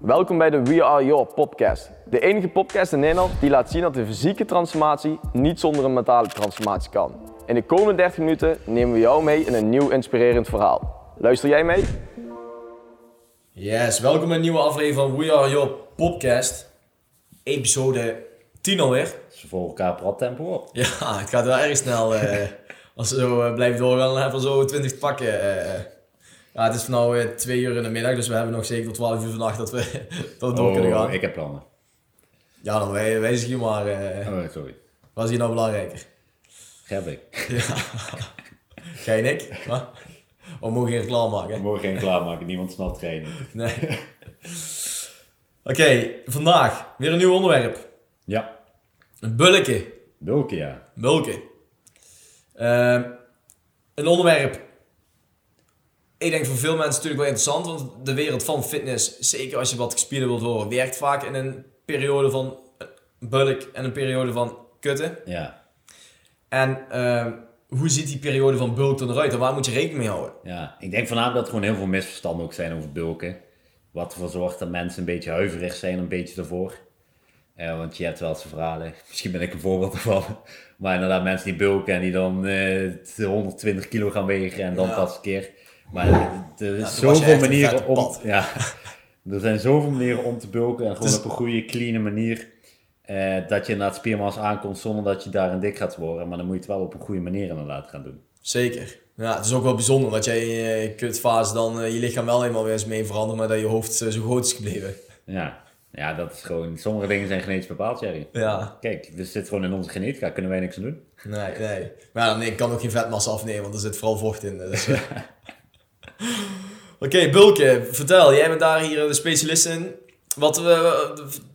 Welkom bij de We Are Your podcast. De enige podcast in Nederland die laat zien dat de fysieke transformatie niet zonder een mentale transformatie kan. In de komende 30 minuten nemen we jou mee in een nieuw inspirerend verhaal. Luister jij mee? Yes, welkom bij een nieuwe aflevering van We Are Your podcast. Episode 10 alweer. Ze volgen elkaar prat tempo op. Ja, het gaat wel erg snel. eh, als we zo eh, blijven doorgaan, dan hebben we zo 20 te pakken. eh, eh. Ja, het is nu eh, 2 uur in de middag, dus we hebben nog zeker tot 12 uur vannacht dat we, dat we door kunnen gaan. Oh, ik heb plannen. Ja, dan wij, wijzig je maar. eh Oh, sorry. wat is hier nou belangrijker? Gerbik. Jij en ik? Wat? Of mogen we geen reclame maken? We mogen geen klaarmaken, niemand snapt geen. Nee. Oké, vandaag weer een nieuw onderwerp. Ja, bulken ja. Bulken. Ehm, een onderwerp. Ik denk voor veel mensen natuurlijk wel interessant, want de wereld van fitness, zeker als je wat gespierder wilt worden, werkt vaak in een periode van bulk en een periode van kutten. Ja, En ehm, hoe ziet die periode van bulk dan eruit en waar moet je rekening mee houden? ja. Ik denk voornamelijk dat er gewoon heel veel misverstanden ook zijn over bulken. Wat ervoor zorgt dat mensen een beetje huiverig zijn, een beetje ervoor. Eh, want je hebt wel eens verhalen, misschien ben ik een voorbeeld ervan. Maar inderdaad, mensen die bulken en die dan eh 120 kilo gaan wegen en dan Ja. pas een keer. Maar er is zoveel manieren om. Ja, er zijn zoveel manieren om te bulken en gewoon Dus- op een goede, clean manier. eh, dat je naar het spiermassa aankomt zonder dat je daar een dik gaat worden. Maar dan moet je het wel op een goede manier inderdaad gaan doen. Zeker. Ja, het is ook wel bijzonder dat jij in je kutfase dan eh, je lichaam wel eenmaal weer eens mee verandert, maar dat je hoofd eh, zo groot is gebleven. Ja. ja, dat is gewoon. Sommige dingen zijn genetisch bepaald, Jerry. Ja, Kijk, dit zit gewoon in onze genetica, kunnen wij niks aan doen. nee, nee. Maar ja, nee, ik kan ook geen vetmassa afnemen, want er zit vooral vocht in. Dus, eh. Oké, Bulke, vertel. Jij bent daar hier de specialist in. Wat, eh,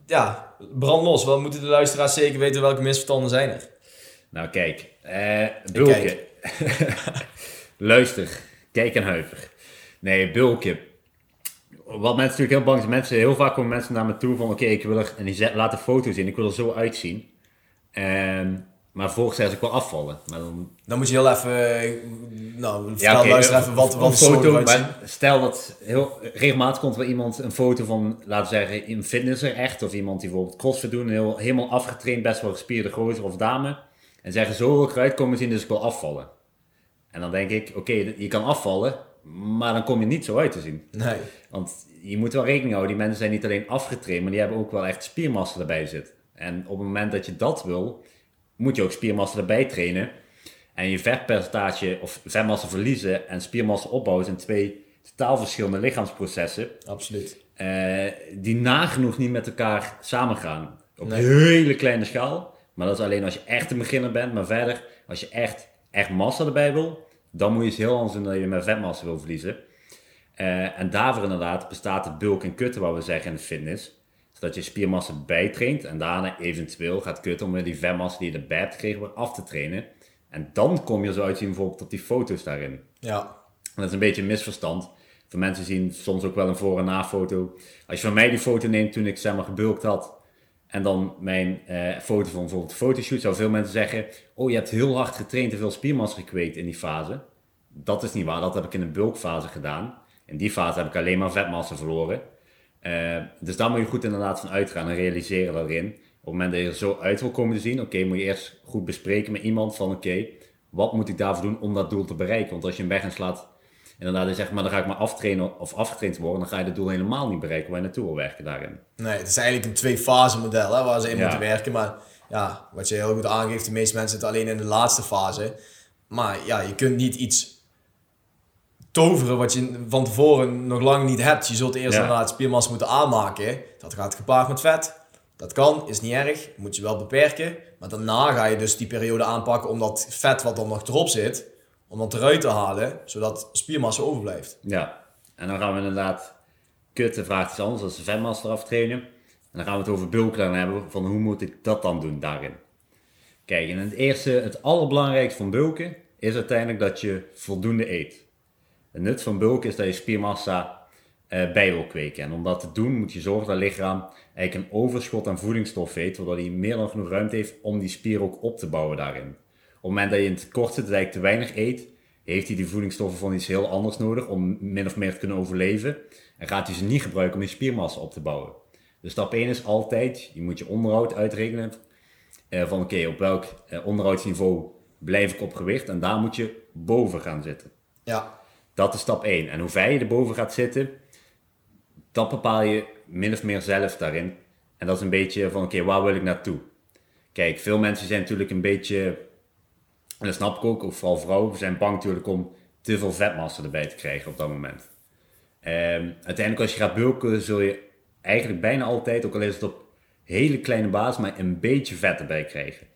ja, brand los. Wat moeten de luisteraars zeker weten welke misverstanden zijn er? Nou, kijk. eh bulken. kijk. Luister. Kijk en huiver. Nee, bulken. Wat mensen natuurlijk heel bang zijn. Mensen, heel vaak komen mensen naar me toe van... Oké, ik wil er... En die zet- laten foto's in. Ik wil er zo uitzien. Ehm, maar vervolgens zeggen ze, ik wil afvallen. Maar dan Dan moet je heel even, eh, nou, vertel Ja, oké, luister een- even wat, een wat de foto maar Stel dat heel regelmatig komt wel iemand een foto van, laten we zeggen, een fitnesser echt, of iemand die bijvoorbeeld crossfit doen, heel, helemaal afgetraind, best wel gespierde gozer of dame, en zeggen zo wil ik eruit komen zien, dus ik wil afvallen. En dan denk ik, oké, je kan afvallen, maar dan kom je niet zo uit te zien. Nee. Want je moet wel rekening houden, die mensen zijn niet alleen afgetraind, maar die hebben ook wel echt spiermassa erbij zit. En op het moment dat je dat wil, moet je ook spiermassa erbij trainen. En je vetpercentage of vetmassa verliezen en spiermassa opbouwen zijn twee totaal verschillende lichaamsprocessen. Absoluut. eh, die nagenoeg niet met elkaar samengaan. Op Nee. hele kleine schaal. Maar dat is alleen als je echt een beginner bent. Maar verder, als je echt, echt massa erbij wil, dan moet je het heel anders doen dan je met vetmassa wil verliezen. Eh, en daarvoor inderdaad bestaat het bulk en kutten, wat we zeggen in de fitness. Zodat je spiermassa bijtraint en daarna eventueel gaat kutten om weer die vetmassa die je erbij hebt gekregen weer af te trainen. En dan kom je zo uitzien bijvoorbeeld op die foto's daarin. Ja. En dat is een beetje een misverstand. Voor mensen zien soms ook wel een voor- en na-foto. Als je van mij die foto neemt toen ik zeg maar gebulkt had. En dan mijn eh, foto van bijvoorbeeld de fotoshoot. Zou veel mensen zeggen. Oh je hebt heel hard getraind en veel spiermassa gekweekt in die fase. Dat is niet waar. Dat heb ik in een bulkfase gedaan. In die fase heb ik alleen maar vetmassa verloren. Eh, dus daar moet je goed inderdaad van uitgaan en realiseren daarin. Op het moment dat je er zo uit wil komen te zien, oké, moet je eerst goed bespreken met iemand van oké, wat moet ik daarvoor doen om dat doel te bereiken? Want als je hem weg en slaat, inderdaad, en zegt maar dan ga ik maar aftrainen of afgetraind worden, dan ga je het doel helemaal niet bereiken waar je naartoe wil werken daarin. Nee, het is eigenlijk een twee-fase model hè, waar ze in Ja. moeten werken. Maar ja, wat je heel goed aangeeft, de meeste mensen zitten alleen in de laatste fase. Maar ja, je kunt niet iets toveren wat je van tevoren nog lang niet hebt. Je zult eerst Ja. inderdaad spiermassa moeten aanmaken. Dat gaat gepaard met vet. Dat kan, is niet erg, moet je wel beperken. Maar daarna ga je dus die periode aanpakken om dat vet wat dan nog erop zit, om dat eruit te halen, zodat spiermassa overblijft. Ja, en dan gaan we inderdaad kutten vraagt iets anders, dat is de vetmassa eraf trainen. En dan gaan we het over bulken hebben, van hoe moet ik dat dan doen daarin. Kijk, en het eerste, het allerbelangrijkste van bulken is uiteindelijk dat je voldoende eet. Het nut van bulken is dat je spiermassa eh, bij wil kweken. En om dat te doen moet je zorgen dat het lichaam eigenlijk een overschot aan voedingsstof heeft, zodat hij meer dan genoeg ruimte heeft om die spier ook op te bouwen daarin. Op het moment dat je in het tekort zit, dat te weinig eet, heeft hij die voedingsstoffen van iets heel anders nodig om min of meer te kunnen overleven. En gaat hij ze niet gebruiken om je spiermassa op te bouwen. Dus stap 1 is altijd, je moet je onderhoud uitrekenen. eh, van oké, op welk eh, onderhoudsniveau blijf ik op gewicht. En daar moet je boven gaan zitten. Ja. Dat is stap 1. En hoe ver je erboven gaat zitten, dat bepaal je min of meer zelf daarin. En dat is een beetje van, oké, waar wil ik naartoe? Kijk, veel mensen zijn natuurlijk een beetje, en dat snap ik ook, of vooral vrouwen, zijn bang natuurlijk om te veel vetmassa erbij te krijgen op dat moment. Ehm, uiteindelijk als je gaat bulken, zul je eigenlijk bijna altijd, ook al is het op hele kleine basis, maar een beetje vet erbij krijgen.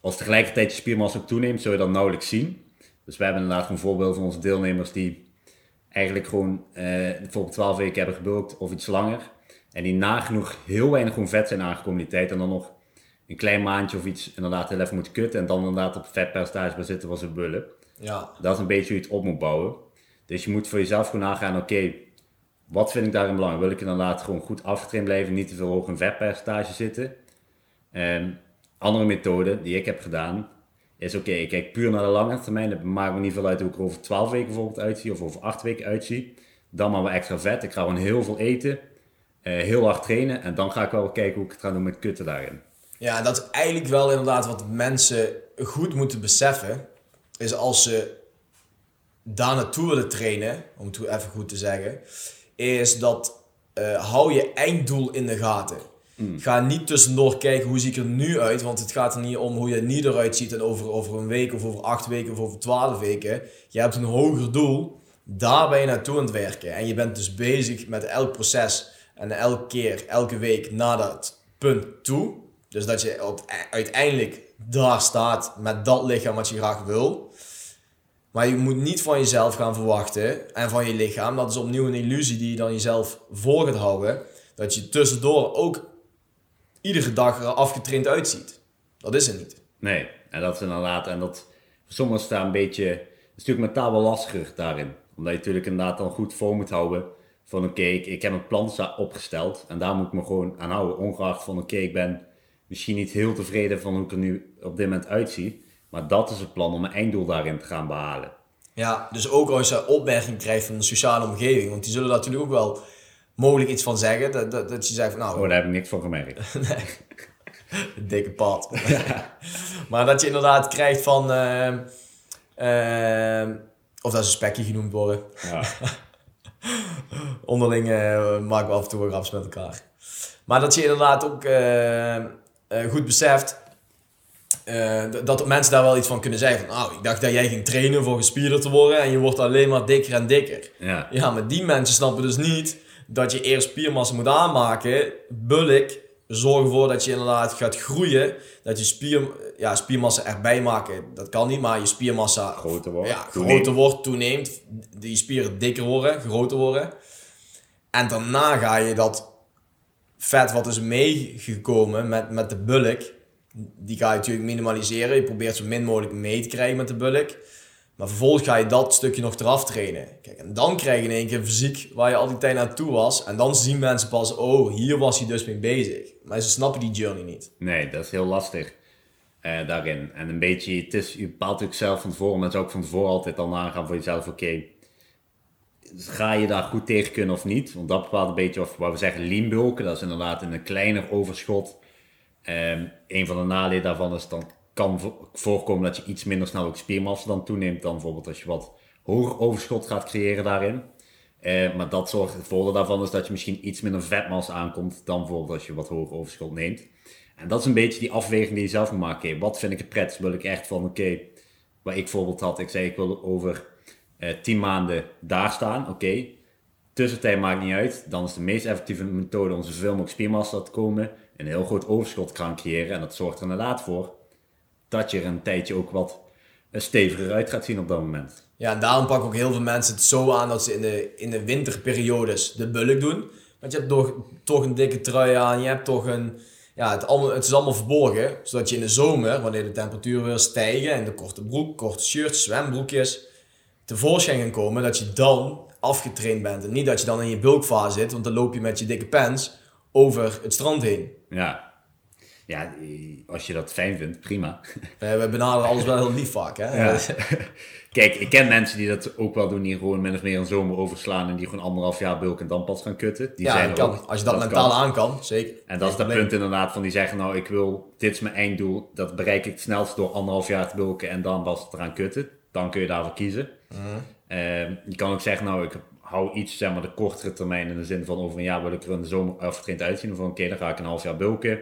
Als tegelijkertijd je spiermassa ook toeneemt, zul je dat nauwelijks zien. Dus we hebben inderdaad een voorbeeld van onze deelnemers die eigenlijk gewoon eh, bijvoorbeeld 12 weken hebben gebulkt of iets langer. En die nagenoeg heel weinig gewoon vet zijn aangekomen die tijd. En dan nog een klein maandje of iets inderdaad heel even moeten kutten. En dan inderdaad op vetpercentage bij zitten was ze bullen. Ja. Dat is een beetje hoe je het op moet bouwen. Dus je moet voor jezelf gewoon nagaan, oké, wat vind ik daarin belangrijk? Wil ik inderdaad gewoon goed afgetraind blijven, niet te veel hoog in vetpercentage zitten? En andere methode die ik heb gedaan, is oké, ik kijk puur naar de lange termijn. Het maakt me niet veel uit hoe ik er over 12 weken bijvoorbeeld uitzie of over 8 weken uitzie. Dan maar wat extra vet. Ik ga gewoon heel veel eten, eh, heel hard trainen en dan ga ik wel kijken hoe ik het ga doen met kutten daarin. Ja, dat is eigenlijk wel inderdaad wat mensen goed moeten beseffen. Is als ze daar naartoe willen trainen, om het even goed te zeggen, is dat eh, hou je einddoel in de gaten. Ga niet tussendoor kijken hoe zie ik er nu uit, want het gaat er niet om hoe je niet eruit ziet en over, over een week of over acht weken of over twaalf weken. Je hebt een hoger doel, daar ben je naartoe aan het werken. En je bent dus bezig met elk proces en elke keer, elke week naar dat punt toe. Dus dat je op, uiteindelijk daar staat met dat lichaam wat je graag wil. Maar je moet niet van jezelf gaan verwachten en van je lichaam. Dat is opnieuw een illusie die je dan jezelf voor gaat houden. Dat je tussendoor ook iedere dag er afgetraind uitziet. Dat is het niet. Nee, en dat is inderdaad, en dat voor sommigen staat een beetje, het is natuurlijk mentaal wel lastiger daarin. Omdat je natuurlijk inderdaad dan goed voor moet houden van oké, ik, ik heb een plan opgesteld en daar moet ik me gewoon aan houden. Ongeacht van oké, ik ben misschien niet heel tevreden van hoe ik er nu op dit moment uitzie. Maar dat is het plan om mijn einddoel daarin te gaan behalen. Ja, dus ook als je opmerking krijgt van de sociale omgeving. Want die zullen natuurlijk ook wel mogelijk iets van zeggen. Dat, dat, dat je zegt van nou, Oh, daar heb ik niks van gemerkt. Een dikke pad. maar dat je inderdaad krijgt van... ehm, ehm, of dat ze spekje genoemd worden. Ja. Onderling eh maken we af en toe wel grapjes met elkaar. Maar dat je inderdaad ook eh, eh, goed beseft... eh, dat mensen daar wel iets van kunnen zeggen. Van, nou, ik dacht dat jij ging trainen voor gespierder te worden... en je wordt alleen maar dikker en dikker. ja. Ja, maar die mensen snappen dus niet dat je eerst spiermassa moet aanmaken, bulk, zorg ervoor dat je inderdaad gaat groeien, dat je spier, ja, spiermassa erbij maken, dat kan niet, maar je spiermassa Groter wordt, ja, toeneemt. groter wordt, toeneemt, die spieren dikker worden, groter worden. En daarna ga je dat vet wat is meegekomen met, met de bulk, die ga je natuurlijk minimaliseren. Je probeert zo min mogelijk mee te krijgen met de bulk. Maar vervolgens ga je dat stukje nog eraf trainen. Kijk, en dan krijg je in één keer fysiek waar je al die tijd naartoe was. En dan zien mensen pas, oh, hier was hij dus mee bezig. Maar ze snappen die journey niet. Nee, dat is heel lastig eh, daarin. En een beetje, het is, je bepaalt natuurlijk zelf van tevoren, is ook van tevoren altijd al nagaan voor jezelf, oké, ga je daar goed tegen kunnen of niet? Want dat bepaalt een beetje of, wat we zeggen, lean bulken, dat is inderdaad in een kleiner overschot. Ehm een van de nadelen daarvan is dan kan vo- voorkomen dat je iets minder snel ook spiermassa dan toeneemt dan bijvoorbeeld als je wat hoger overschot gaat creëren daarin. Eh, maar dat zorgt, het voordeel daarvan is dat je misschien iets minder vetmassa aankomt dan bijvoorbeeld als je wat hoger overschot neemt. En dat is een beetje die afweging die je zelf moet maken. Wat vind ik het prettigst? Wil ik echt van, oké, waar ik bijvoorbeeld had, ik zei ik wil over eh 10 maanden daar staan. Oké, tussentijd maakt niet uit. Dan is de meest effectieve methode om zoveel mogelijk spiermassa te komen. Een heel groot overschot te creëren. En dat zorgt er inderdaad voor dat je er een tijdje ook wat eh, steviger uit gaat zien op dat moment. Ja, en daarom pakken ook heel veel mensen het zo aan dat ze in de, in de winterperiodes de bulk doen. Want je hebt toch, toch een dikke trui aan, je hebt toch een... Ja, het, allemaal, het is allemaal verborgen, zodat je in de zomer, wanneer de temperaturen weer stijgen en de korte broek, korte shirts, zwembroekjes, tevoorschijn gaan komen, dat je dan afgetraind bent. En niet dat je dan in je bulkfase zit, want dan loop je met je dikke pants over het strand heen. Ja. Ja, als je dat fijn vindt, prima. We, we benaderen alles wel heel lief vaak, hè? Ja. Kijk, ik ken mensen die dat ook wel doen, die gewoon min of meer een zomer overslaan en die gewoon anderhalf jaar bulken en dan pas gaan kutten. Die Ja, zijn kan, ook. als je dat, mentaal kan. aan kan, zeker. En dat is dat punt inderdaad van die zeggen, nou ik wil, dit is mijn einddoel, dat bereik ik het snelst door anderhalf jaar te bulken en dan pas eraan kutten. Dan kun je daarvoor kiezen. Mhm. Ehm, je kan ook zeggen, nou ik hou iets, zeg maar de kortere termijn in de zin van over een jaar wil ik er de zomer afgetraind uitzien. Of van oké, dan ga ik een half jaar bulken.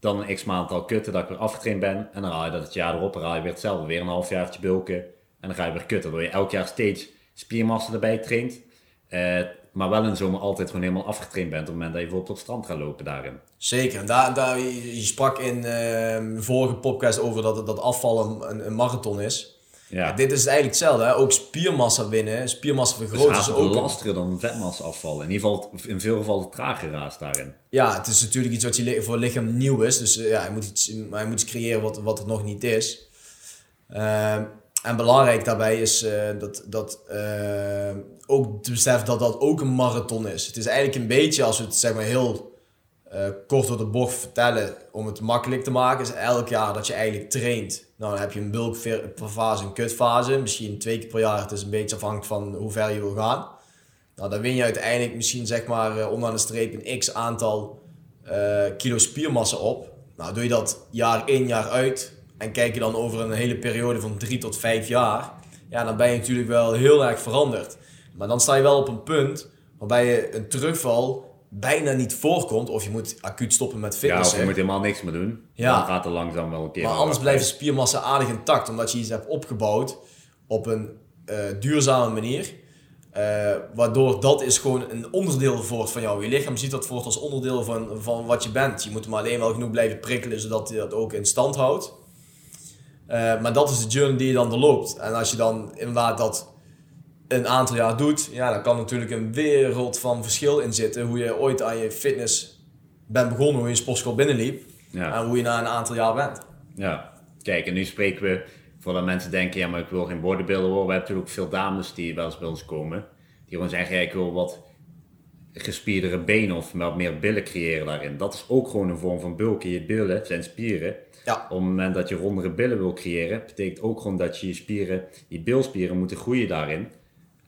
Dan een x maand al kutten dat ik weer afgetraind ben. En dan haal je dat het jaar erop, dan haal je weer hetzelfde. Weer een half jaartje bulken. En dan ga je weer kutten. Waardoor je elk jaar steeds spiermassa erbij traint. Eh, maar wel in zomer altijd gewoon helemaal afgetraind bent. Op het moment dat je bijvoorbeeld op het strand gaat lopen daarin. Zeker. Daar, daar, je sprak in de vorige podcast over dat, dat afvallen een, een marathon is. Ja, Ja, dit is eigenlijk hetzelfde. Hè? Ook spiermassa winnen, spiermassa het is vergroten is haast ook... lastiger dan vetmassa afvallen. In ieder geval in veel gevallen trager raast daarin. Ja, het is natuurlijk iets wat je voor lichaam nieuw is. Dus eh, ja, hij moet iets, hij moet iets creëren wat, wat het nog niet is. Ehm, en belangrijk daarbij is eh, dat, dat eh, ook te beseffen dat dat ook een marathon is. Het is eigenlijk een beetje, als we het zeg maar heel eh, kort door de bocht vertellen, om het makkelijk te maken, is elk jaar dat je eigenlijk traint. Nou, dan heb je een bulkfase, een kutfase. Misschien twee keer per jaar. Het is een beetje afhankelijk van hoe ver je wil gaan. Nou, dan win je uiteindelijk misschien zeg maar eh, onderaan de streep een x aantal eh, kilo spiermassa op. Nou, doe je dat jaar in, jaar uit en kijk je dan over een hele periode van drie tot vijf jaar, ja, dan ben je natuurlijk wel heel erg veranderd. Maar dan sta je wel op een punt waarbij je een terugval bijna niet voorkomt, of je moet acuut stoppen met Ja, fitness. of je moet helemaal niks meer doen. Ja. Dan gaat er langzaam wel een keer Maar anders blijft de spiermassa aardig intact, omdat je iets hebt opgebouwd op een eh, duurzame manier. Eh, waardoor dat is gewoon een onderdeel wordt van jou. Je lichaam ziet dat voort als onderdeel van, van wat je bent. Je moet hem alleen wel genoeg blijven prikkelen, zodat hij dat ook in stand houdt. Eh, maar dat is de journey die je dan doorloopt. En als je dan inderdaad dat een aantal jaar doet, ja, dan kan natuurlijk een wereld van verschil in zitten. Hoe je ooit aan je fitness bent begonnen, hoe je een sportschool binnenliep. Ja. En hoe je na een aantal jaar bent. Ja, kijk, en nu spreken we, voordat mensen denken, ja, maar ik wil geen bodybuilder worden. We hebben natuurlijk ook veel dames die wel eens bij ons komen. Die gewoon zeggen, ja, ik wil wat gespierdere benen of wat meer billen creëren daarin. Dat is ook gewoon een vorm van bulken. Je billen zijn spieren. Ja. Op het moment dat je rondere billen wil creëren, betekent ook gewoon dat je je spieren, je bilspieren moeten groeien daarin.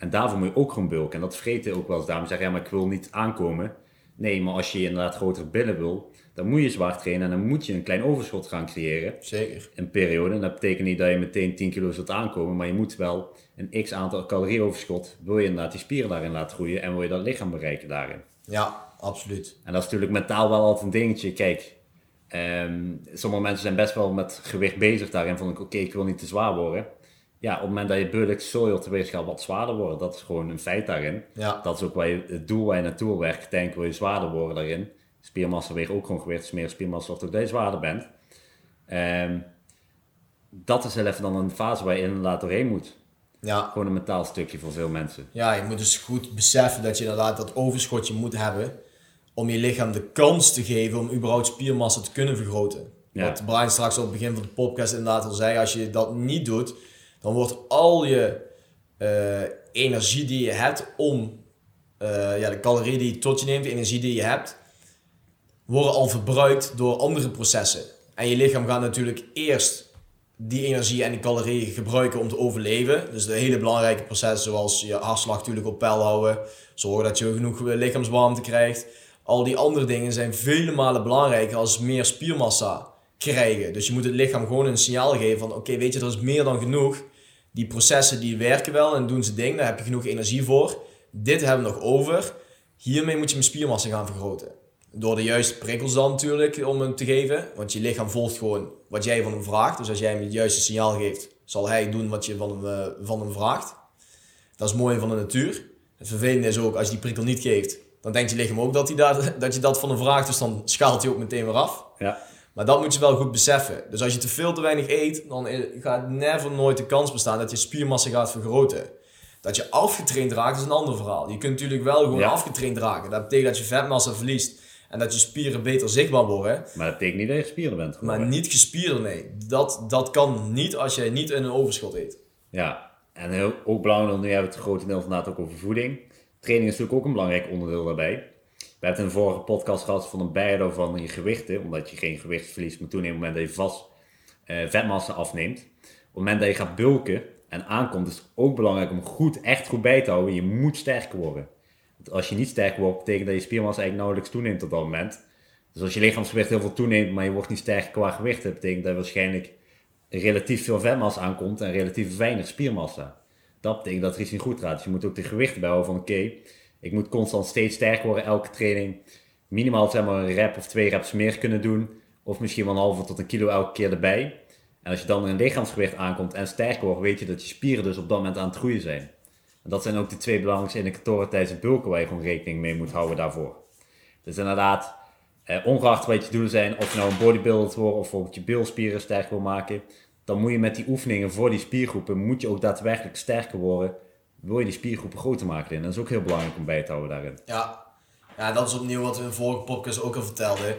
En daarvoor moet je ook gewoon bulken. En dat vergeten ook wel eens dames. Zeggen, ja, maar ik wil niet aankomen. Nee, maar als je inderdaad grotere billen wil, dan moet je zwaar trainen en dan moet je een klein overschot gaan creëren Zeker. een periode. En dat betekent niet dat je meteen 10 kilo zult aankomen, maar je moet wel een x aantal calorieoverschot. Wil je inderdaad die spieren daarin laten groeien en wil je dat lichaam bereiken daarin. Ja, absoluut. En dat is natuurlijk mentaal wel altijd een dingetje. Kijk, ehm, sommige mensen zijn best wel met gewicht bezig daarin. Van oké, ik wil niet te zwaar worden. Ja, op het moment dat je je op de weegschaal wat zwaarder worden. Dat is gewoon een feit daarin. Ja. Dat is ook waar je, het doel waar je naartoe werken. Denk wil je zwaarder worden daarin. Spiermassa weegt ook gewoon gewicht. Dus meer spiermassa zorgt ook dat je zwaarder bent. Ehm, dat is heel even dan een fase waar je inderdaad doorheen moet. Ja. Gewoon een mentaal stukje voor veel mensen. ja, je moet dus goed beseffen dat je inderdaad dat overschotje moet hebben om je lichaam de kans te geven om überhaupt spiermassa te kunnen vergroten. Ja. Wat Brian straks op het begin van de podcast inderdaad al zei, als je dat niet doet, dan wordt al je eh, energie die je hebt om, eh, ja, de calorieën die je tot je neemt, de energie die je hebt, worden al verbruikt door andere processen. En je lichaam gaat natuurlijk eerst die energie en die calorieën gebruiken om te overleven. Dus de hele belangrijke processen zoals je hartslag natuurlijk op peil houden, zorgen dat je genoeg lichaamswarmte krijgt. Al die andere dingen zijn vele malen belangrijker als meer spiermassa krijgen. Dus je moet het lichaam gewoon een signaal geven van oké, weet je, er is meer dan genoeg. Die processen die werken wel en doen ze ding, daar heb je genoeg energie voor. Dit hebben we nog over. Hiermee moet je mijn spiermassa gaan vergroten. Door de juiste prikkels dan natuurlijk om hem te geven. Want je lichaam volgt gewoon wat jij van hem vraagt. Dus als jij hem het juiste signaal geeft, zal hij doen wat je van hem, eh, van hem vraagt. Dat is het mooie van de natuur. Het vervelende is ook, als je die prikkel niet geeft, dan denkt je lichaam ook dat, hij daar, dat je dat van hem vraagt. Dus dan schaalt hij ook meteen weer af. Ja, Maar dat moet je wel goed beseffen. Dus als je te veel te weinig eet, dan gaat never nooit de kans bestaan dat je spiermassa gaat vergroten. Dat je afgetraind raakt is een ander verhaal. Je kunt natuurlijk wel gewoon Ja. afgetraind raken. Dat betekent dat je vetmassa verliest en dat je spieren beter zichtbaar worden. maar dat betekent niet dat je gespierd bent. Maar geworden. niet gespierder, nee. Dat, dat kan niet als je niet in een overschot eet. Ja, en heel, ook belangrijk, want nu hebben we het grotendeels inderdaad ook over voeding. Training is natuurlijk ook een belangrijk onderdeel daarbij. We hebben de vorige podcast gehad van een beide van je gewichten, omdat je geen gewichtsverlies moet doen op het moment dat je vast eh, vetmassa afneemt. Op het moment dat je gaat bulken en aankomt, is het ook belangrijk om goed, echt goed bij te houden. Je moet sterker worden. Want als je niet sterker wordt, betekent dat je spiermassa eigenlijk nauwelijks toeneemt op dat moment. Dus als je lichaamsgewicht heel veel toeneemt, maar je wordt niet sterker qua gewicht, betekent dat waarschijnlijk relatief veel vetmassa aankomt en relatief weinig spiermassa. Dat betekent dat er iets niet goed gaat. Dus je moet ook de gewichten bijhouden van oké, ik moet constant steeds sterker worden elke training. Minimaal zeg maar een rep of twee reps meer kunnen doen. Of misschien wel een halve tot een kilo elke keer erbij. En als je dan in een lichaamsgewicht aankomt en sterker wordt, weet je dat je spieren dus op dat moment aan het groeien zijn. En dat zijn ook de twee belangrijkste indicatoren tijdens het bulken waar je gewoon rekening mee moet houden daarvoor. Dus inderdaad, eh, ongeacht wat je doelen zijn, of je nou een bodybuilder worden of bijvoorbeeld je bilspieren sterk wil maken, dan moet je met die oefeningen voor die spiergroepen, moet je ook daadwerkelijk sterker worden, wil je die spiergroepen groter maken. En dat is ook heel belangrijk om bij te houden daarin. Ja. ja, dat is opnieuw wat we in vorige podcast ook al vertelden.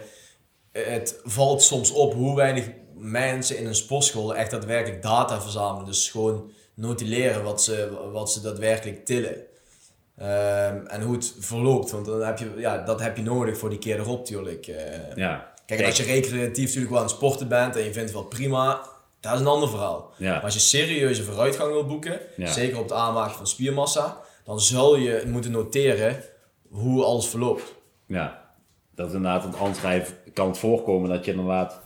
Het valt soms op hoe weinig mensen in een sportschool echt daadwerkelijk data verzamelen. Dus gewoon notuleren wat ze, wat ze daadwerkelijk tillen. Ehm, en hoe het verloopt, want dan heb je, ja, dat heb je nodig voor die keer erop natuurlijk. Eh, Ja. Kijk, als je recreatief natuurlijk wel aan het sporten bent en je vindt het wel prima, dat is een ander verhaal. Ja. Maar als je serieuze vooruitgang wil boeken, Ja. zeker op het aanmaken van spiermassa, dan zul je moeten noteren hoe alles verloopt. Ja, dat is inderdaad, ga je- kan het voorkomen dat je inderdaad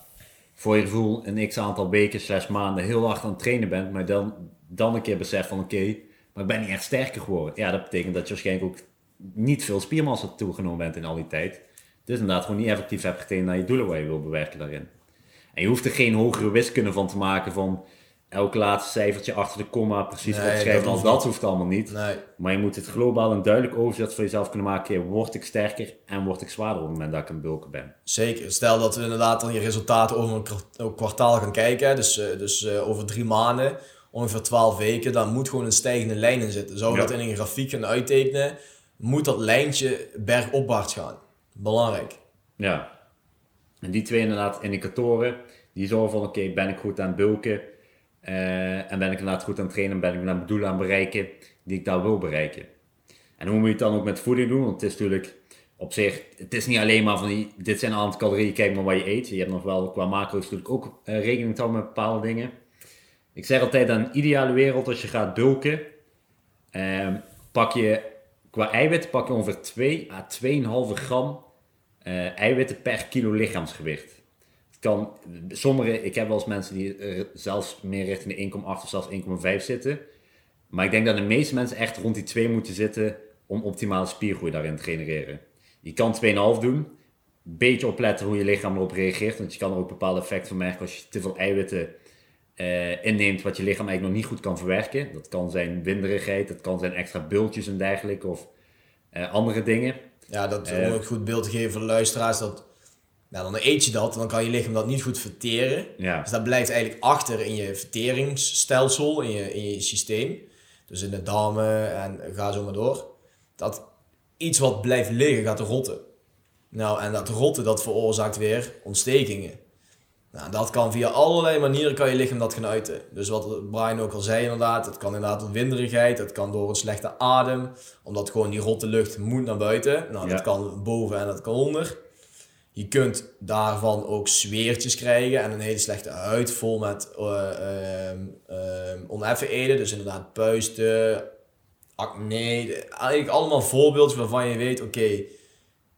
voor je gevoel een x aantal weken, slash maanden heel hard aan het trainen bent, maar dan, dan een keer beseft van oké, maar ik ben niet echt sterker geworden. Ja, dat betekent dat je waarschijnlijk ook niet veel spiermassa toegenomen bent in al die tijd. Dus inderdaad gewoon niet effectief hebt getraind naar je doelen waar je wil bewerken daarin. En je hoeft er geen hogere wiskunde van te maken van elk laatste cijfertje achter de komma precies Nee, opschrijven. dat dat hoeft allemaal niet. Nee. Maar je moet het globaal een duidelijk overzet voor jezelf kunnen maken. Word ik sterker en word ik zwaarder op het moment dat ik een bulken ben? Zeker. Stel dat we inderdaad dan je resultaten over een kwart- een kwartaal gaan kijken, dus, eh, dus eh, over drie maanden, ongeveer 12 weken, dan moet gewoon een stijgende lijn in zitten. Zou we Ja. dat in een grafiek gaan uittekenen, moet dat lijntje bergopwaarts gaan. Belangrijk. Ja. En die twee inderdaad indicatoren, die zorgen van oké, ben ik goed aan het bulken? eh, en ben ik inderdaad goed aan het trainen? Ben ik mijn doelen aan het bereiken die ik daar wil bereiken? En hoe moet je het dan ook met voeding doen? Want het is natuurlijk op zich, het is niet alleen maar van die, dit zijn een aantal calorieën, kijk maar wat je eet. Je hebt nog wel qua macro's natuurlijk ook eh, rekening te houden met bepaalde dingen. Ik zeg altijd, aan een ideale wereld als je gaat bulken, ehm, pak je qua eiwit pak je ongeveer 2 à 2,5 gram eh, eiwitten per kilo lichaamsgewicht. Kan, sommige, ik heb wel eens mensen die er zelfs meer richting de 1,8 of zelfs 1,5 zitten. Maar ik denk dat de meeste mensen echt rond die 2 moeten zitten om optimale spiergroei daarin te genereren. Je kan 2,5 doen. Beetje opletten hoe je lichaam erop reageert. Want je kan er ook bepaalde effecten van merken als je te veel eiwitten eh, inneemt wat je lichaam eigenlijk nog niet goed kan verwerken. Dat kan zijn winderigheid, dat kan zijn extra bultjes en dergelijke of eh, andere dingen. Ja, dat, om ook goed beeld te geven voor de luisteraars, dat, nou, dan eet je dat en dan kan je lichaam dat niet goed verteren. Ja. Dus dat blijft eigenlijk achter in je verteringsstelsel, in je, in je systeem. Dus in de darmen en ga zo maar door. Dat iets wat blijft liggen gaat rotten. Nou, en dat rotten dat veroorzaakt weer ontstekingen. Nou, dat kan via allerlei manieren kan je lichaam dat gaan uiten. Dus wat Brian ook al zei inderdaad, het kan inderdaad door winderigheid, het kan door een slechte adem, omdat gewoon die rotte lucht moet naar buiten. Nou, dat kan boven en dat kan onder. Je kunt daarvan ook zweertjes krijgen en een hele slechte huid vol met ehm, oneffenheden. Dus inderdaad puisten, acne, eigenlijk allemaal voorbeeldjes waarvan je weet, oké,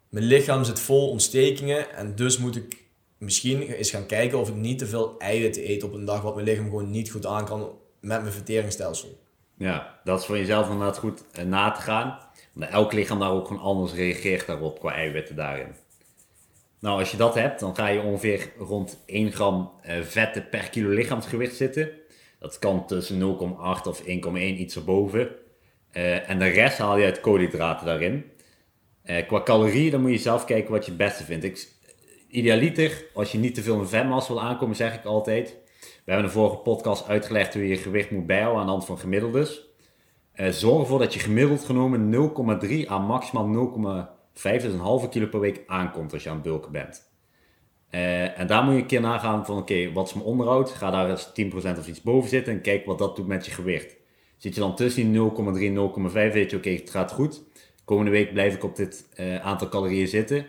mijn lichaam zit vol ontstekingen en dus moet ik misschien eens gaan kijken of ik niet te veel eiwitten eet op een dag, wat mijn lichaam gewoon niet goed aan kan met mijn verteringsstelsel. Ja, dat is voor jezelf inderdaad goed eh, na te gaan. Omdat elk lichaam daar ook gewoon anders reageert daarop qua eiwitten daarin. Nou, als je dat hebt, dan ga je ongeveer rond 1 gram eh, vetten per kilo lichaamsgewicht zitten. Dat kan tussen 0,8 of 1,1 iets erboven. Eh, en de rest haal je uit koolhydraten daarin. Eh, qua calorieën, dan moet je zelf kijken wat je het beste vindt. Ik, idealiter, als je niet te veel in vetmassa wil aankomen, zeg ik altijd. We hebben in de vorige podcast uitgelegd hoe je je gewicht moet bijhouden aan de hand van gemiddeldes. Zorg ervoor dat je gemiddeld genomen 0,3 aan maximaal 0, 5,5 kilo per week aankomt als je aan het bulken bent. Eh, en daar moet je een keer nagaan van oké, wat is mijn onderhoud? Ga daar eens 10% of iets boven zitten en kijk wat dat doet met je gewicht. Zit je dan tussen die 0,3 en 0,5, weet je oké, het gaat goed. Komende week blijf ik op dit eh, aantal calorieën zitten.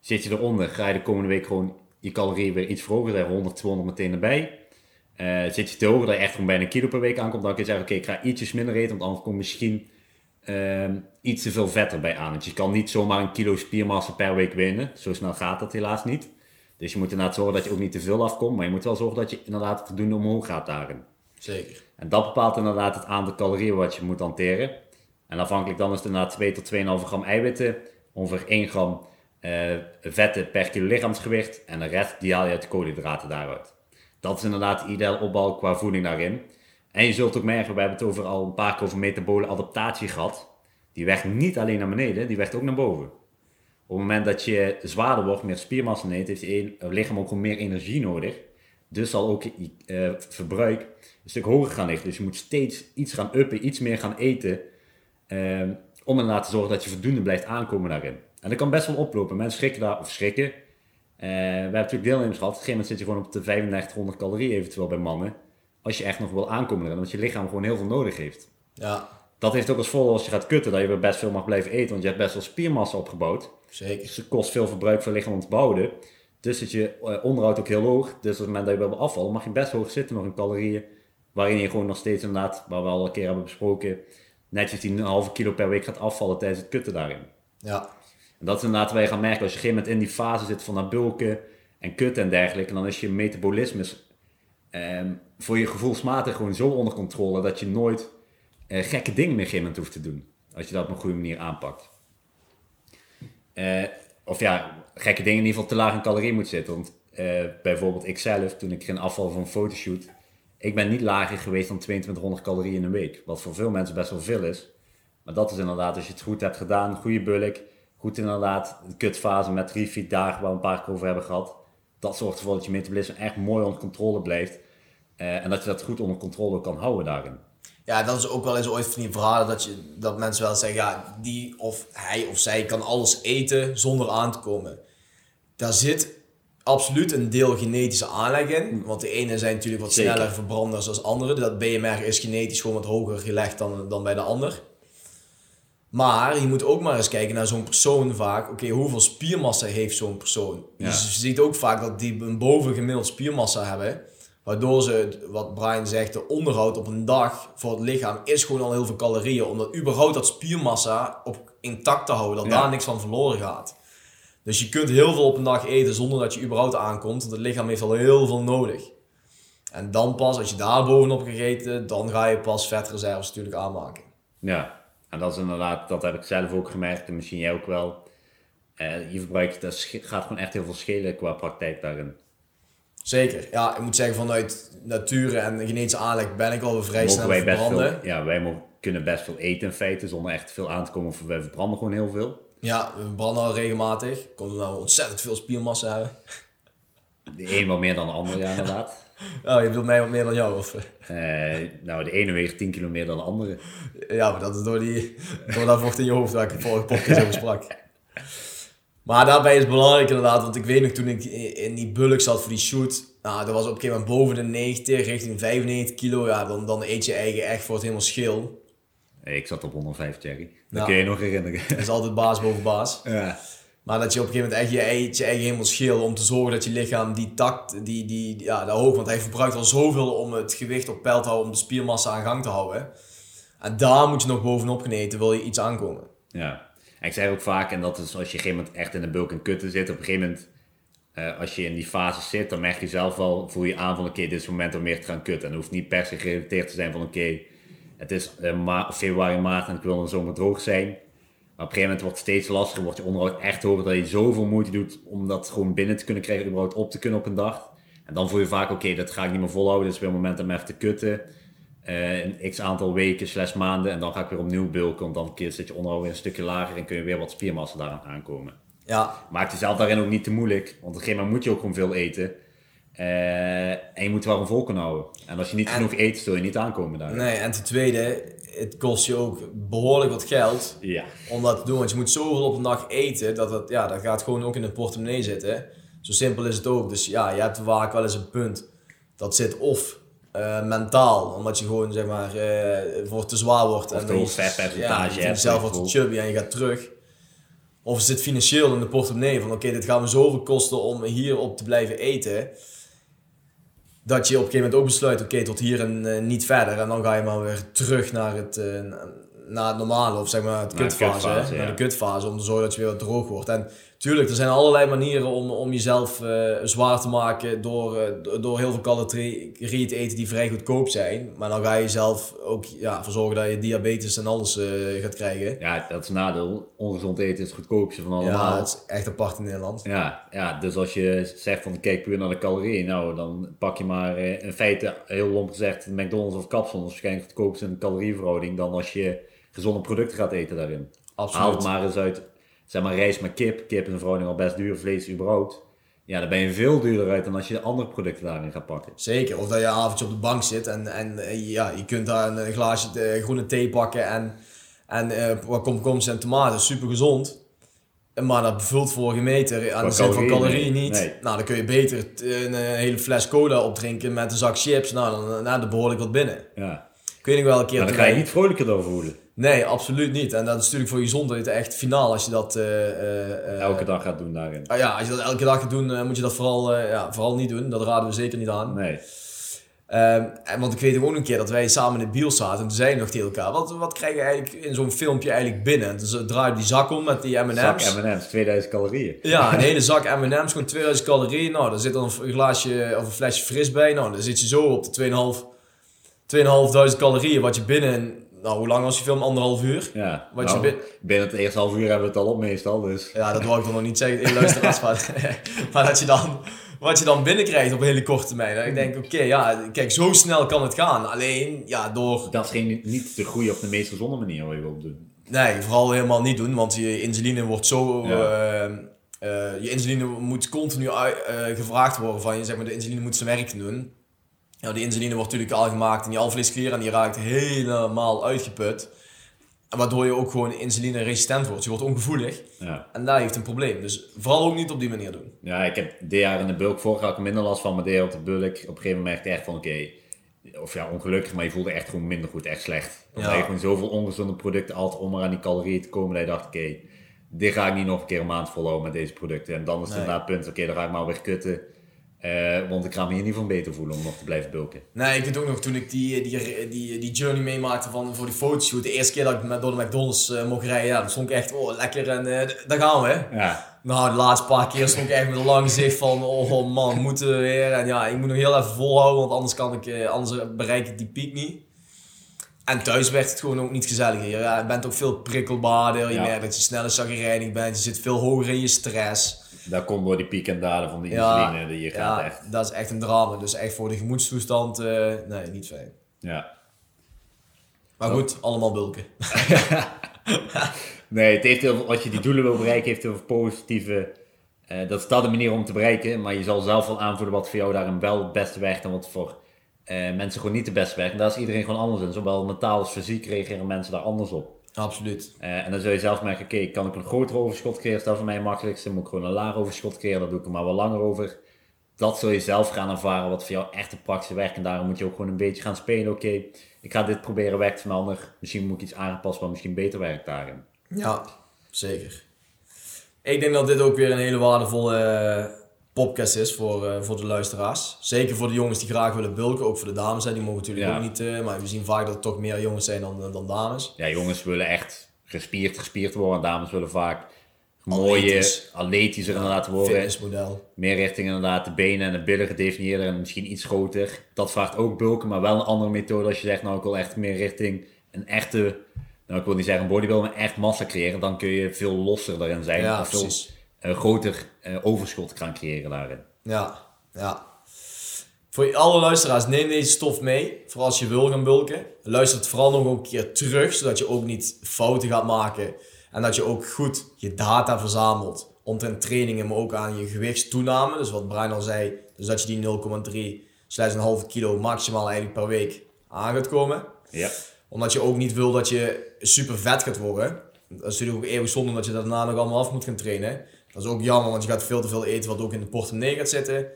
Zit je eronder, ga je de komende week gewoon je calorieën weer iets verhogen. Daar 100, 200 meteen erbij. Eh, zit je te hoger dat je echt gewoon bijna een kilo per week aankomt, dan kun je zeggen oké, ik ga ietsjes minder eten, want anders komt misschien ehm, iets te veel vet erbij aan. Want je kan niet zomaar een kilo spiermassa per week winnen. Zo snel gaat dat helaas niet. Dus je moet inderdaad zorgen dat je ook niet te veel afkomt, maar je moet wel zorgen dat je inderdaad voldoende omhoog gaat daarin. Zeker. En dat bepaalt inderdaad het aantal calorieën wat je moet hanteren. En afhankelijk dan is het inderdaad 2 tot 2,5 gram eiwitten, ongeveer 1 gram eh, vetten per kilo lichaamsgewicht en de rest die haal je uit de koolhydraten daaruit. Dat is inderdaad de ideale opbouw qua voeding daarin. En je zult ook merken, we hebben het over al een paar keer over metabole adaptatie gehad. Die werkt niet alleen naar beneden, die werkt ook naar boven. Op het moment dat je zwaarder wordt, meer spiermassa neemt, heeft je lichaam ook meer energie nodig. Dus zal ook je uh, verbruik een stuk hoger gaan liggen. Dus je moet steeds iets gaan uppen, iets meer gaan eten. Uh, om inderdaad te zorgen dat je voldoende blijft aankomen daarin. En dat kan best wel oplopen. Mensen schrikken daar, of schrikken. Uh, we hebben natuurlijk deelnemers gehad. Op een gegeven moment zit je gewoon op de 3500 calorieën eventueel bij mannen. Als je echt nog wil aankomen erin. Want je lichaam gewoon heel veel nodig heeft. Ja. Dat heeft ook als volgende als je gaat kutten. Dat je weer best veel mag blijven eten. Want je hebt best wel spiermassa opgebouwd. Zeker. Dus het kost veel verbruik voor lichaam om te bouwen. Dus is je uh, onderhoud ook heel hoog. Dus op het moment dat je wil afvallen, mag je best hoog zitten nog in calorieën. Waarin je gewoon nog steeds inderdaad, waar we al een keer hebben besproken, netjes die een halve kilo per week gaat afvallen tijdens het kutten daarin. Ja. En dat is inderdaad waar je gaat merken als je op een gegeven moment in die fase zit van naar bulken en kutten en dergelijke. En dan is je metabolisme eh, voor je gevoelsmatig gewoon zo onder controle dat je nooit eh, gekke dingen meer gegeven hoeft te doen. Als je dat op een goede manier aanpakt. Eh, of ja, gekke dingen in ieder geval te laag in calorieën moet zitten. Want uh, bijvoorbeeld ikzelf, toen ik ging afvallen van een fotoshoot, ik ben niet lager geweest dan 2200 calorieën in een week. Wat voor veel mensen best wel veel is. Maar dat is inderdaad, als je het goed hebt gedaan, goede bulk, goed inderdaad, de kutfase met refeed dagen waar we een paar keer over hebben gehad. Dat zorgt ervoor dat je metabolisme echt mooi onder controle blijft. Uh, en dat je dat goed onder controle kan houden daarin. Ja, dat is ook wel eens ooit van die verhalen dat, je, dat mensen wel zeggen, ja, die of hij of zij kan alles eten zonder aan te komen. Daar zit absoluut een deel genetische aanleg in. Want de ene zijn natuurlijk wat Zeker. sneller verbranders dan andere. Dat BMR is genetisch gewoon wat hoger gelegd dan, dan bij de ander. Maar je moet ook maar eens kijken naar zo'n persoon vaak. Oké, hoeveel spiermassa heeft zo'n persoon? Ja. Dus je ziet ook vaak dat die een bovengemiddeld spiermassa hebben. Waardoor ze, wat Brian zegt, de onderhoud op een dag voor het lichaam is gewoon al heel veel calorieën. Om dat überhaupt dat spiermassa op intact te houden. Dat Ja. daar niks van verloren gaat. Dus je kunt heel veel op een dag eten zonder dat je überhaupt aankomt. Want het lichaam heeft al heel veel nodig. En dan pas, als je daar bovenop gegeten, dan ga je pas vetreserves natuurlijk aanmaken. Ja, en dat is inderdaad, dat heb ik zelf ook gemerkt en misschien jij ook wel. Eh, je verbruikt, dat gaat gewoon echt heel veel schelen qua praktijk daarin. Zeker. Ja, ik moet zeggen, vanuit nature en genetische aanleg ben ik al vrij snel wij verbranden. veel, ja, wij mogen, kunnen best veel eten in feite zonder echt veel aan te komen. Of wij verbranden gewoon heel veel. Ja, we branden al regelmatig. Omdat we ontzettend veel spiermassa hebben. De een wel meer dan de ander, ja inderdaad. Oh, je bedoelt mij wat meer dan jou? Of? Eh, nou, de ene weegt 10 kilo meer dan de andere. Ja, maar dat is door, die, door dat vocht in je hoofd waar ik de vorige podcast over sprak. Maar daarbij is het belangrijk inderdaad, want ik weet nog toen ik in die bulk zat voor die shoot. Nou, dat was op een gegeven moment boven de 90, richting 95 kilo. Ja, dan, dan eet je eigen echt voor het helemaal schil. Eh, Ik zat op 105, Jerry. Dat kun je je nog herinneren. Dat is altijd baas boven baas. ja. Maar dat je op een gegeven moment echt je, eet je eigen helemaal schil om te zorgen dat je lichaam die takt, die, die, ja, dat hoog, want hij verbruikt al zoveel om het gewicht op peil te houden, om de spiermassa aan gang te houden. En daar moet je nog bovenop gaan eten, wil je iets aankomen. Ja, en ik zeg ook vaak, en dat is als je op een gegeven moment echt in de bulk en kutten zit, op een gegeven moment, eh, als je in die fase zit, dan merk je zelf wel, voel je aan van oké, dit is het moment om meer te gaan kutten. En hoeft niet per se gerelateerd te zijn van oké, het is eh, februari, maart en ik wil de zomer droog zijn. Maar op een gegeven moment wordt het steeds lastiger, wordt je onderhoud echt hoger dat je zoveel moeite doet om dat gewoon binnen te kunnen krijgen, überhaupt op te kunnen op een dag. En dan voel je vaak, oké, dat ga ik niet meer volhouden, is weer een moment om even te kutten. Eh, een x aantal weken, slash maanden. En dan ga ik weer opnieuw bulken. Want dan zit je onderhoud weer een stukje lager en kun je weer wat spiermassa daaraan aankomen. Ja, Maak jezelf daarin ook niet te moeilijk. Want op een gegeven moment moet je ook gewoon veel eten. Eh, en je moet wel een vol kunnen houden. En als je niet En- genoeg eet, zul je niet aankomen daar. nee, en ten tweede, het kost je ook behoorlijk wat geld Ja. om dat te doen. Want je moet zoveel op een dag eten, dat, het, ja, dat gaat gewoon ook in de portemonnee zitten. Zo simpel is het ook. Dus ja, je hebt vaak wel eens een punt. Dat zit of eh, mentaal. Omdat je gewoon zeg maar eh, voor te zwaar wordt. Of en vetpercentage Ja, je jezelf wat te chubby en je gaat terug. Of het zit financieel in de portemonnee. Van oké, dit gaat me zoveel kosten om hierop te blijven eten. Dat je op een gegeven moment ook besluit, oké, tot hier en eh, niet verder. En dan ga je maar weer terug naar het, eh, naar het normale, of zeg maar het Naar de kutfase. kutfase, Naar ja. de kutfase, om te zorgen dat je weer wat droog wordt. En tuurlijk, er zijn allerlei manieren om, om jezelf eh, zwaar te maken door, eh, do- door heel veel calorieën te eten die vrij goedkoop zijn. Maar dan ga je zelf ook ja, ervoor zorgen dat je diabetes en alles eh, gaat krijgen. Ja, dat is een nadeel. Ongezond eten is het goedkoopste van Ja, allemaal. dat is echt apart in Nederland. Ja, ja, dus als je zegt van kijk puur naar de calorieën, nou dan pak je maar in feite heel lomp gezegd McDonald's of Capsule is waarschijnlijk goedkoopste in calorieverhouding dan als je gezonde producten gaat eten daarin. Haal het Absoluut. maar eens uit, zeg maar rijst met kip. Kip is een verhouding al best duur, vlees überhaupt. Ja, dan ben je veel duurder uit dan als je andere producten daarin gaat pakken. Zeker, of dat je een avondje op de bank zit en, en eh, ja, je kunt daar een glaasje eh, groene thee pakken en, en wat komkommers en tomaten, super gezond. Maar dat bevult vorige meter aan de zin van calorieën, niet. Nee. Nou, dan kun je beter een, hele fles cola opdrinken met een zak chips. Nou, dan, nou, dan behoorlijk wat binnen. Ja, Ik weet nog wel een keer... maar dan ga je niet vrolijker door voelen. Nee, absoluut niet. En dat is natuurlijk voor je gezondheid echt finaal als je dat... eh, eh, eh, Elke dag gaat doen daarin. ah ja, als je dat elke dag gaat doen, moet je dat vooral, ja, vooral niet doen. Dat raden we zeker niet aan. Nee. Ehm, en want ik weet ook een keer dat wij samen in het biel zaten en toen zeiden we nog tegen elkaar, wat, wat krijg je eigenlijk in zo'n filmpje eigenlijk binnen? En dus draai je die zak om met die Zak M&M's. M&M's, 2000 calorieën. Ja, een hele zak M&M's, gewoon 2000 calorieën. Nou, daar zit dan een glaasje of een flesje fris bij. Nou, dan zit je zo op de 2,5 2.500 calorieën wat je binnen, nou hoe lang was die film? Anderhalf uur? Ja, Wat nou, je bin- binnen het eerste half uur hebben we het al op meestal, dus... Ja, dat wou ik dan nog niet zeggen in luisteraars, maar, maar dat je dan, wat je dan binnenkrijgt op een hele korte termijn. Ik denk, oké, ja, kijk, zo snel kan het gaan. Alleen, ja, door Dat is geen, niet de goede of de meest gezonde manier wat je wilt doen. Nee, vooral helemaal niet doen, want je insuline wordt zo. Ja. eh, eh, je insuline moet continu eh, gevraagd worden van je. Zeg maar, de insuline moet zijn werk doen. Ja, die insuline wordt natuurlijk al gemaakt in die en die raakt helemaal uitgeput. En waardoor je ook gewoon insuline-resistent wordt. Je wordt ongevoelig Ja. en daar heeft een probleem. Dus vooral ook niet op die manier doen. Ja, ik heb dit jaar in de bulk vorig jaar minder last van, maar dit jaar op de bulk op een gegeven moment merkte ik echt van oké, of ja, ongelukkig, maar je voelde echt gewoon minder goed, echt slecht. Omdat Ja. je gewoon zoveel ongezonde producten had om maar aan die calorieën te komen, dat je dacht oké, dit ga ik niet nog een keer een maand volhouden met deze producten. En dan is het Nee. inderdaad het punt, oké, dan ga ik maar weer kutten, eh, want ik ga me hier niet van beter voelen om nog te blijven bulken. Nee, ik weet ook nog toen ik die, die, die, die journey meemaakte van, voor die fotoshoot. De eerste keer dat ik met, door de McDonald's eh, mocht rijden, ja, dan stond ik echt, oh lekker en eh, daar gaan we. Ja, Nou, de laatste paar keer stond ik echt met een lang gezicht van, oh man, moeten we weer. En ja, ik moet nog heel even volhouden, want anders, kan ik, anders bereik ik die piek niet. En thuis werd het gewoon ook niet gezelliger. Ja, je bent ook veel prikkelbaarder, je Ja. merkt dat je sneller zagrijnig bent, je zit veel hoger in je stress. Dat komt door die piek en dalen van Ja, insuline, die je gaat ja echt. dat is echt een drama. Dus echt voor de gemoedstoestand, eh, nee, niet fijn. Ja. Maar goed, allemaal bulken. Nee, het heeft heel veel, als je die doelen wil bereiken, heeft heel veel positieve. eh, dat is dat de manier om te bereiken, maar je zal zelf wel aanvoelen wat voor jou daarin wel het beste werkt en wat voor eh, mensen gewoon niet het beste werkt. En daar is iedereen gewoon anders in. Zowel mentaal als fysiek reageren mensen daar anders op. Absoluut. Eh, en dan zul je zelf merken, oké, kan ik een groter overschot creëren? Is dat voor mij het makkelijkste? Moet ik gewoon een laag overschot creëren? Dan doe ik er maar wel langer over. Dat zul je zelf gaan ervaren wat voor jou echt de praktische werkt. En daarom moet je ook gewoon een beetje gaan spelen. Oké, ik ga dit proberen, werkt voor mij ander. Misschien moet ik iets aanpassen wat misschien beter werkt daarin. Ja, zeker. Ik denk dat dit ook weer een hele waardevolle podcast is voor, eh, voor de luisteraars. Zeker voor de jongens die graag willen bulken, ook voor de dames. Hè. Die mogen natuurlijk Ja. ook niet, eh, maar we zien vaak dat er toch meer jongens zijn dan, dan dames. Ja, jongens willen echt gespierd, gespierd worden. En dames willen vaak mooie, Atletisch. atletischer inderdaad worden. Fitnessmodel. Meer richting inderdaad de benen en de billen gedefinieerder en misschien iets groter. Dat vraagt ook bulken, maar wel een andere methode als je zegt, nou ik wil echt meer richting een echte, nou ik wil niet zeggen een bodybuilder, maar echt massa creëren. Dan kun je veel losser daarin zijn. Ja, veel eh, groter eh, overschot gaan creëren daarin. Ja, ja. Voor alle luisteraars, neem deze stof mee. Voor als je wil gaan bulken. Luister het vooral nog een keer terug, zodat je ook niet fouten gaat maken. En dat je ook goed je data verzamelt. Omtrent trainingen, maar ook aan je gewichtstoename. Dus wat Brian al zei, dus dat je die 0,3 slechts een halve kilo maximaal eigenlijk per week aan gaat komen. Ja. Omdat je ook niet wil dat je super vet gaat worden. Dat is natuurlijk ook eeuwig zonde dat je dat daarna nog allemaal af moet gaan trainen. Dat is ook jammer, want je gaat veel te veel eten wat ook in de portemonnee gaat zitten.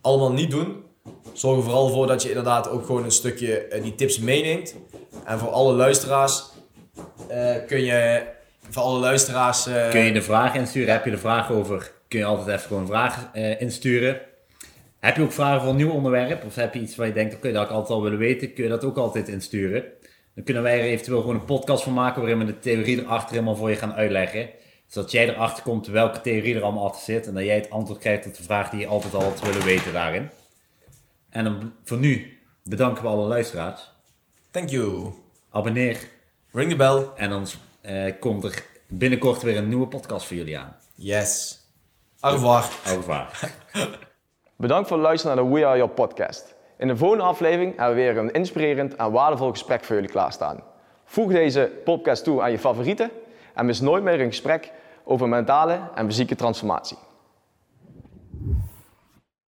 Allemaal niet doen. zorg er vooral voor dat je inderdaad ook gewoon een stukje eh, die tips meeneemt. En voor alle luisteraars eh, kun je, voor alle luisteraars... eh, Kun je de vraag insturen? Heb je er vragen over? Kun je altijd even gewoon vragen eh, insturen. Heb je ook vragen voor een nieuw onderwerp? Of heb je iets waar je denkt, oké, dat had ik altijd al willen weten? Kun je dat ook altijd insturen? Dan kunnen wij er eventueel gewoon een podcast van maken waarin we de theorie erachter helemaal voor je gaan uitleggen. Zodat jij erachter komt welke theorie er allemaal achter zit. En dat jij het antwoord krijgt op de vraag die je altijd al had willen weten daarin. En dan voor nu bedanken we alle luisteraars. Thank you. Abonneer. Ring the bell. En dan eh, komt er binnenkort weer een nieuwe podcast voor jullie aan. Yes. Au revoir. Au revoir. Bedankt voor het luisteren naar de We Are Your podcast. In de volgende aflevering hebben we weer een inspirerend en waardevol gesprek voor jullie klaarstaan. Voeg deze podcast toe aan je favorieten en mis nooit meer een gesprek over mentale en fysieke transformatie.